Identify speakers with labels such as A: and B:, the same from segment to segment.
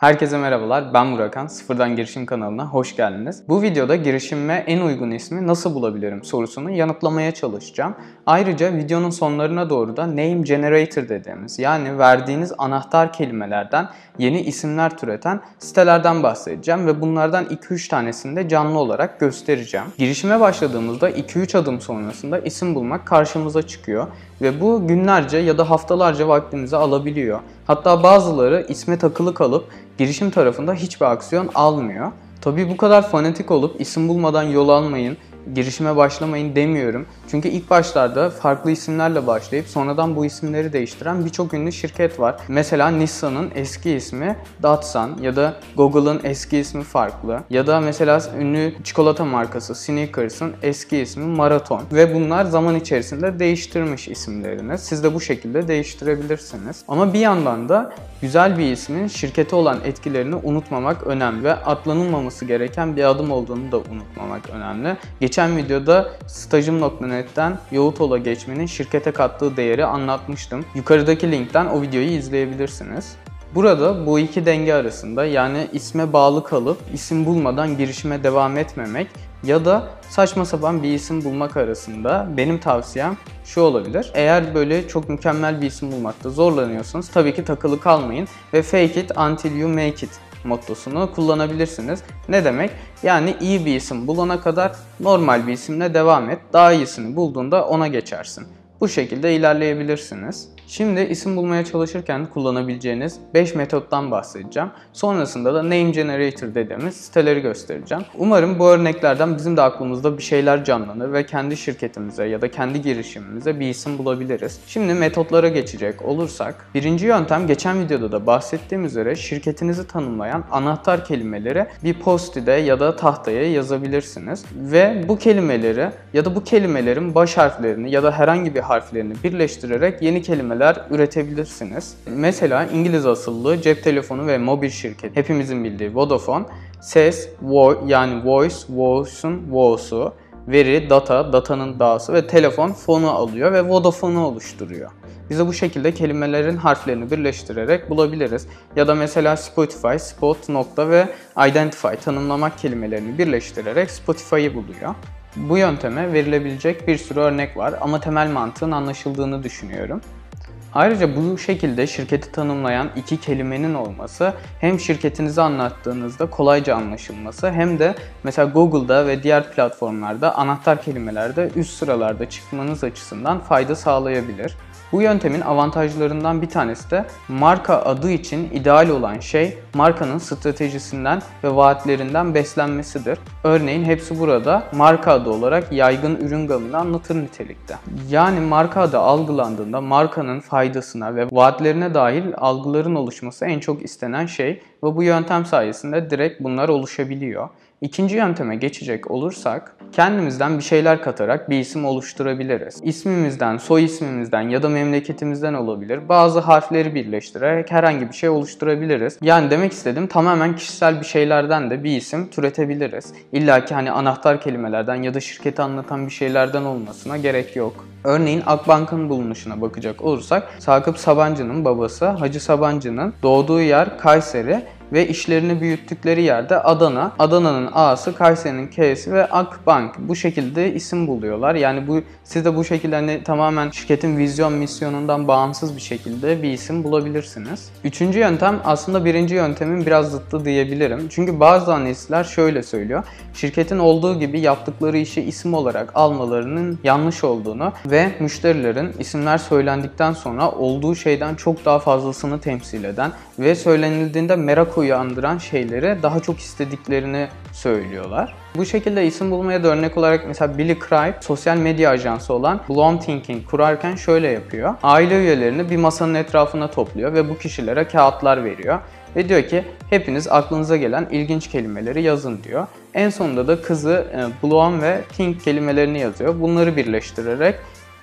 A: Herkese merhabalar, ben Burakan. Sıfırdan Girişim kanalına hoş geldiniz. Bu videoda girişimime en uygun ismi nasıl bulabilirim sorusunu yanıtlamaya çalışacağım. Ayrıca videonun sonlarına doğru da Name Generator dediğimiz yani verdiğiniz anahtar kelimelerden yeni isimler türeten sitelerden bahsedeceğim ve bunlardan 2-3 tanesini de canlı olarak göstereceğim. Girişime başladığımızda 2-3 adım sonrasında isim bulmak karşımıza çıkıyor ve bu günlerce ya da haftalarca vaktinizi alabiliyor. Hatta bazıları isme takılı kalıp girişim tarafında hiçbir aksiyon almıyor. Tabii bu kadar fanatik olup isim bulmadan yol almayın, girişime başlamayın demiyorum. Çünkü ilk başlarda farklı isimlerle başlayıp sonradan bu isimleri değiştiren birçok ünlü şirket var. Mesela Nissan'ın eski ismi Datsun ya da Google'ın eski ismi farklı. Ya da mesela ünlü çikolata markası Snickers'ın eski ismi Marathon. Ve bunlar zaman içerisinde değiştirmiş isimlerini. Siz de bu şekilde değiştirebilirsiniz. Ama bir yandan da güzel bir ismin şirkete olan etkilerini unutmamak önemli ve atlanılmaması gereken bir adım olduğunu da unutmamak önemli. Geçen videoda stajım.net'ten Yoğutola geçmenin şirkete kattığı değeri anlatmıştım. Yukarıdaki linkten o videoyu izleyebilirsiniz. Burada bu iki denge arasında yani isme bağlı kalıp isim bulmadan girişime devam etmemek ya da saçma sapan bir isim bulmak arasında benim tavsiyem şu olabilir. Eğer böyle çok mükemmel bir isim bulmakta zorlanıyorsanız tabii ki takılı kalmayın ve fake it until you make it mottosunu kullanabilirsiniz. Ne demek? Yani iyi bir isim bulana kadar normal bir isimle devam et. Daha iyisini bulduğunda ona geçersin. Bu şekilde ilerleyebilirsiniz. Şimdi isim bulmaya çalışırken kullanabileceğiniz 5 metottan bahsedeceğim. Sonrasında da Name Generator dediğimiz siteleri göstereceğim. Umarım bu örneklerden bizim de aklımızda bir şeyler canlanır ve kendi şirketimize ya da kendi girişimimize bir isim bulabiliriz. Şimdi metotlara geçecek olursak, birinci yöntem geçen videoda da bahsettiğim üzere şirketinizi tanımlayan anahtar kelimeleri bir post-it'e ya da tahtaya yazabilirsiniz. Ve bu kelimeleri ya da bu kelimelerin baş harflerini ya da herhangi bir harflerini birleştirerek yeni kelimeler üretebilirsiniz. Mesela İngiliz asıllı cep telefonu ve mobil şirket hepimizin bildiği Vodafone ses, vo yani voice, voice'un vo'su, veri, data, datanın da'sı ve telefon fonu alıyor ve Vodafone'u oluşturuyor. Bize bu şekilde kelimelerin harflerini birleştirerek bulabiliriz. Ya da mesela Spotify, spot, nokta ve identify tanımlamak kelimelerini birleştirerek Spotify'ı buluyor. Bu yönteme verilebilecek bir sürü örnek var ama temel mantığın anlaşıldığını düşünüyorum. Ayrıca bu şekilde şirketi tanımlayan iki kelimenin olması hem şirketinizi anlattığınızda kolayca anlaşılması hem de mesela Google'da ve diğer platformlarda anahtar kelimelerde üst sıralarda çıkmanız açısından fayda sağlayabilir. Bu yöntemin avantajlarından bir tanesi de marka adı için ideal olan şey markanın stratejisinden ve vaatlerinden beslenmesidir. Örneğin hepsi burada marka adı olarak yaygın ürün gamını anlatır nitelikte. Yani marka adı algılandığında markanın faydasına ve vaatlerine dair algıların oluşması en çok istenen şey ve bu yöntem sayesinde direkt bunlar oluşabiliyor. İkinci yönteme geçecek olursak kendimizden bir şeyler katarak bir isim oluşturabiliriz. İsmimizden, soy ismimizden ya da memleketimizden olabilir. Bazı harfleri birleştirerek herhangi bir şey oluşturabiliriz. Yani demek istedim tamamen kişisel bir şeylerden de bir isim türetebiliriz. İlla ki hani anahtar kelimelerden ya da şirketi anlatan bir şeylerden olmasına gerek yok. Örneğin Akbank'ın bulunuşuna bakacak olursak Sakıp Sabancı'nın babası Hacı Sabancı'nın doğduğu yer Kayseri ve işlerini büyüttükleri yerde Adana. Adana'nın A'sı, Kayseri'nin K'si ve Akbank. Bu şekilde isim buluyorlar. Yani bu siz de bu şekilde hani tamamen şirketin vizyon misyonundan bağımsız bir şekilde bir isim bulabilirsiniz. Üçüncü yöntem aslında birinci yöntemin biraz zıttı diyebilirim. Çünkü bazı analistler şöyle söylüyor. Şirketin olduğu gibi yaptıkları işi isim olarak almalarının yanlış olduğunu ve müşterilerin isimler söylendikten sonra olduğu şeyden çok daha fazlasını temsil eden ve söylenildiğinde merak uyandıran şeyleri daha çok istediklerini söylüyorlar. Bu şekilde isim bulmaya da örnek olarak mesela Billy Craig sosyal medya ajansı olan Bloom Thinking kurarken şöyle yapıyor. Aile üyelerini bir masanın etrafına topluyor ve bu kişilere kağıtlar veriyor. Ve diyor ki hepiniz aklınıza gelen ilginç kelimeleri yazın diyor. En sonunda da kızı e, Bloom ve Think kelimelerini yazıyor. Bunları birleştirerek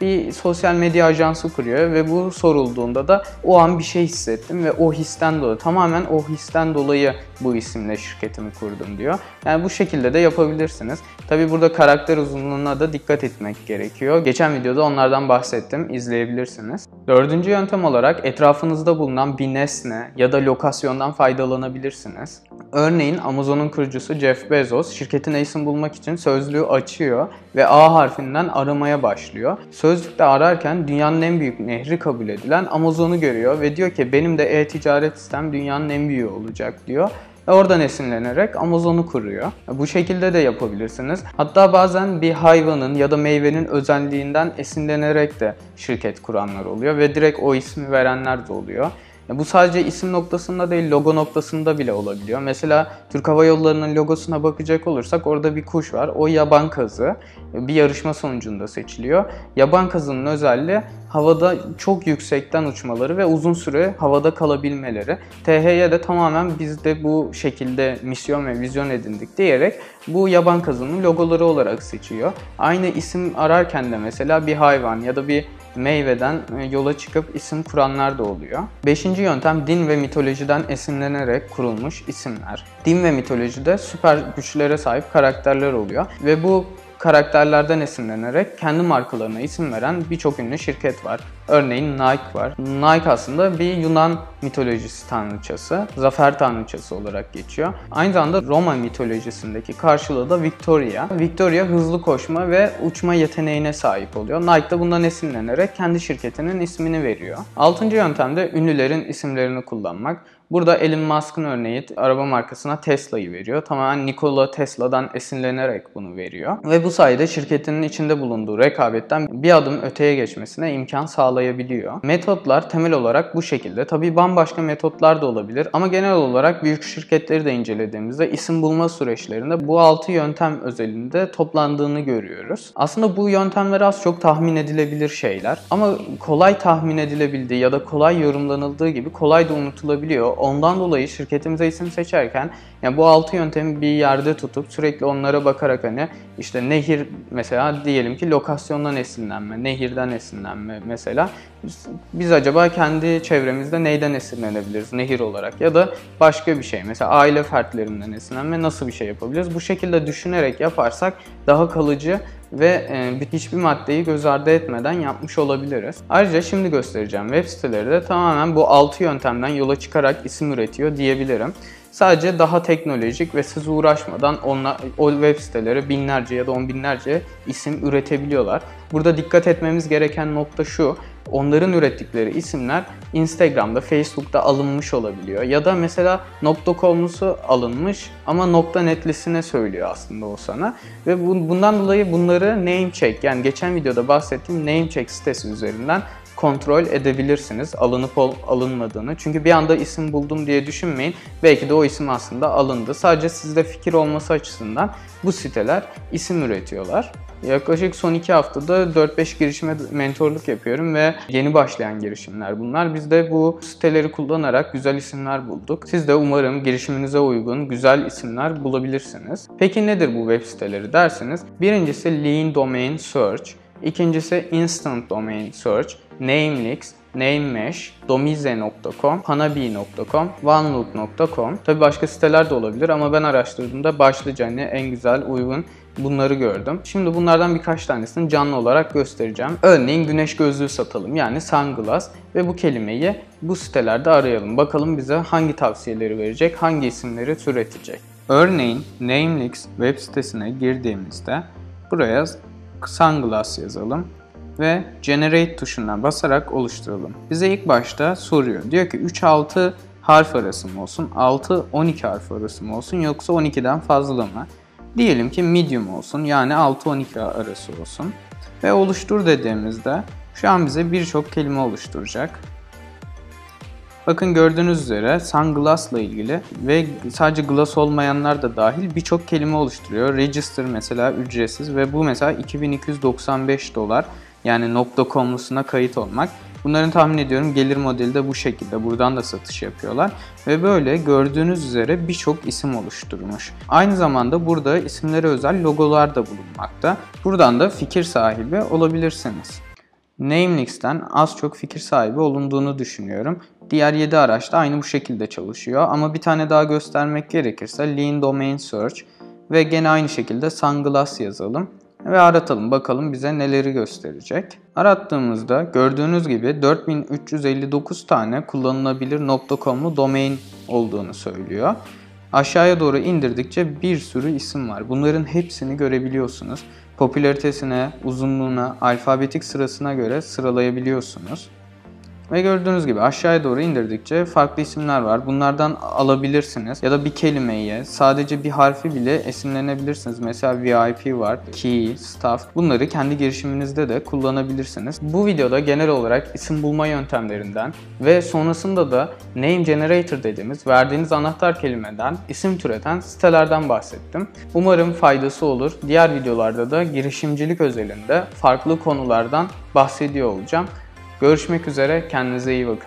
A: bir sosyal medya ajansı kuruyor ve bu sorulduğunda da o an bir şey hissettim ve o histen dolayı tamamen o histen dolayı bu isimle şirketimi kurdum diyor. Yani bu şekilde de yapabilirsiniz. Tabi burada karakter uzunluğuna da dikkat etmek gerekiyor. Geçen videoda onlardan bahsettim. izleyebilirsiniz. Dördüncü yöntem olarak etrafınızda bulunan bir nesne ya da lokasyondan faydalanabilirsiniz. Örneğin Amazon'un kurucusu Jeff Bezos şirketine isim bulmak için sözlüğü açıyor ve A harfinden aramaya başlıyor. Sözlükte ararken dünyanın en büyük nehri kabul edilen Amazon'u görüyor ve diyor ki benim de e-ticaret sistem dünyanın en büyüğü olacak diyor ve oradan esinlenerek Amazon'u kuruyor. Bu şekilde de yapabilirsiniz. Hatta bazen bir hayvanın ya da meyvenin özelliğinden esinlenerek de şirket kuranlar oluyor ve direkt o ismi verenler de oluyor. Bu sadece isim noktasında değil, logo noktasında bile olabiliyor. Mesela Türk Hava Yolları'nın logosuna bakacak olursak orada bir kuş var. O yaban kazı. Bir yarışma sonucunda seçiliyor. Yaban kazının özelliği havada çok yüksekten uçmaları ve uzun süre havada kalabilmeleri. THY de tamamen biz de bu şekilde misyon ve vizyon edindik diyerek bu yaban kazının logoları olarak seçiyor. Aynı isim ararken de mesela bir hayvan ya da bir meyveden e, yola çıkıp isim kuranlar da oluyor. Beşinci yöntem din ve mitolojiden esinlenerek kurulmuş isimler. Din ve mitolojide süper güçlere sahip karakterler oluyor ve bu karakterlerden esinlenerek kendi markalarına isim veren birçok ünlü şirket var. Örneğin Nike var. Nike aslında bir Yunan mitolojisi tanrıçası, zafer tanrıçası olarak geçiyor. Aynı zamanda Roma mitolojisindeki karşılığı da Victoria. Victoria hızlı koşma ve uçma yeteneğine sahip oluyor. Nike de bundan esinlenerek kendi şirketinin ismini veriyor. Altıncı yöntem de ünlülerin isimlerini kullanmak. Burada Elon Musk'ın örneği araba markasına Tesla'yı veriyor. Tamamen Nikola Tesla'dan esinlenerek bunu veriyor. Ve bu sayede şirketinin içinde bulunduğu rekabetten bir adım öteye geçmesine imkan sağlayabiliyor. Metotlar temel olarak bu şekilde. Tabii bambaşka metotlar da olabilir ama genel olarak büyük şirketleri de incelediğimizde isim bulma süreçlerinde bu 6 yöntem özelinde toplandığını görüyoruz. Aslında bu yöntemler az çok tahmin edilebilir şeyler ama kolay tahmin edilebildiği ya da kolay yorumlanıldığı gibi kolay da unutulabiliyor. Ondan dolayı şirketimize isim seçerken yani bu altı yöntemi bir yerde tutup sürekli onlara bakarak hani işte nehir mesela diyelim ki lokasyondan esinlenme, nehirden esinlenme mesela. Biz acaba kendi çevremizde neyden esinlenebiliriz nehir olarak ya da başka bir şey mesela aile fertlerinden esinlenme nasıl bir şey yapabiliriz? Bu şekilde düşünerek yaparsak daha kalıcı ve e, hiçbir maddeyi göz ardı etmeden yapmış olabiliriz. Ayrıca şimdi göstereceğim web siteleri de tamamen bu 6 yöntemden yola çıkarak isim üretiyor diyebilirim. Sadece daha teknolojik ve siz uğraşmadan onla, o web siteleri binlerce ya da on binlerce isim üretebiliyorlar. Burada dikkat etmemiz gereken nokta şu. Onların ürettikleri isimler Instagram'da, Facebook'ta alınmış olabiliyor. Ya da mesela .com'lusu alınmış ama .net'lisine söylüyor aslında o sana. Ve bundan dolayı bunları namecheck yani geçen videoda bahsettiğim namecheck sitesi üzerinden kontrol edebilirsiniz alınıp alınmadığını. Çünkü bir anda isim buldum diye düşünmeyin. Belki de o isim aslında alındı. Sadece sizde fikir olması açısından bu siteler isim üretiyorlar. Yaklaşık son iki haftada 4-5 girişime mentorluk yapıyorum ve yeni başlayan girişimler bunlar. Biz de bu siteleri kullanarak güzel isimler bulduk. Siz de umarım girişiminize uygun güzel isimler bulabilirsiniz. Peki nedir bu web siteleri derseniz? Birincisi Lean Domain Search, ikincisi Instant Domain Search, Namelix, NameMesh, Domize.com, Hanabi.com, OneLook.com. Tabi başka siteler de olabilir ama ben araştırdığımda başlıca hani en güzel, uygun bunları gördüm. Şimdi bunlardan birkaç tanesini canlı olarak göstereceğim. Örneğin güneş gözlüğü satalım yani sunglass ve bu kelimeyi bu sitelerde arayalım. Bakalım bize hangi tavsiyeleri verecek, hangi isimleri türetecek. Örneğin Namelix web sitesine girdiğimizde buraya sunglass yazalım ve Generate tuşuna basarak oluşturalım. Bize ilk başta soruyor. Diyor ki 3-6 harf arası mı olsun, 6-12 harf arası mı olsun yoksa 12'den fazla mı? Diyelim ki medium olsun yani 6-12 arası olsun. Ve oluştur dediğimizde şu an bize birçok kelime oluşturacak. Bakın gördüğünüz üzere sunglass ile ilgili ve sadece glass olmayanlar da dahil birçok kelime oluşturuyor. Register mesela ücretsiz ve bu mesela 2295 dolar. Yani .com'lusuna kayıt olmak. Bunların tahmin ediyorum gelir modeli de bu şekilde. Buradan da satış yapıyorlar. Ve böyle gördüğünüz üzere birçok isim oluşturmuş. Aynı zamanda burada isimlere özel logolar da bulunmakta. Buradan da fikir sahibi olabilirsiniz. Namelix'ten az çok fikir sahibi olunduğunu düşünüyorum. Diğer 7 araç da aynı bu şekilde çalışıyor ama bir tane daha göstermek gerekirse Lean Domain Search ve gene aynı şekilde Sunglass yazalım ve aratalım bakalım bize neleri gösterecek. Arattığımızda gördüğünüz gibi 4359 tane kullanılabilir .com'lu domain olduğunu söylüyor. Aşağıya doğru indirdikçe bir sürü isim var. Bunların hepsini görebiliyorsunuz. Popülaritesine, uzunluğuna, alfabetik sırasına göre sıralayabiliyorsunuz. Ve gördüğünüz gibi aşağıya doğru indirdikçe farklı isimler var. Bunlardan alabilirsiniz. Ya da bir kelimeyi, sadece bir harfi bile esinlenebilirsiniz. Mesela VIP var, key, staff. Bunları kendi girişiminizde de kullanabilirsiniz. Bu videoda genel olarak isim bulma yöntemlerinden ve sonrasında da name generator dediğimiz verdiğiniz anahtar kelimeden isim türeten sitelerden bahsettim. Umarım faydası olur. Diğer videolarda da girişimcilik özelinde farklı konulardan bahsediyor olacağım. Görüşmek üzere, kendinize iyi bakın.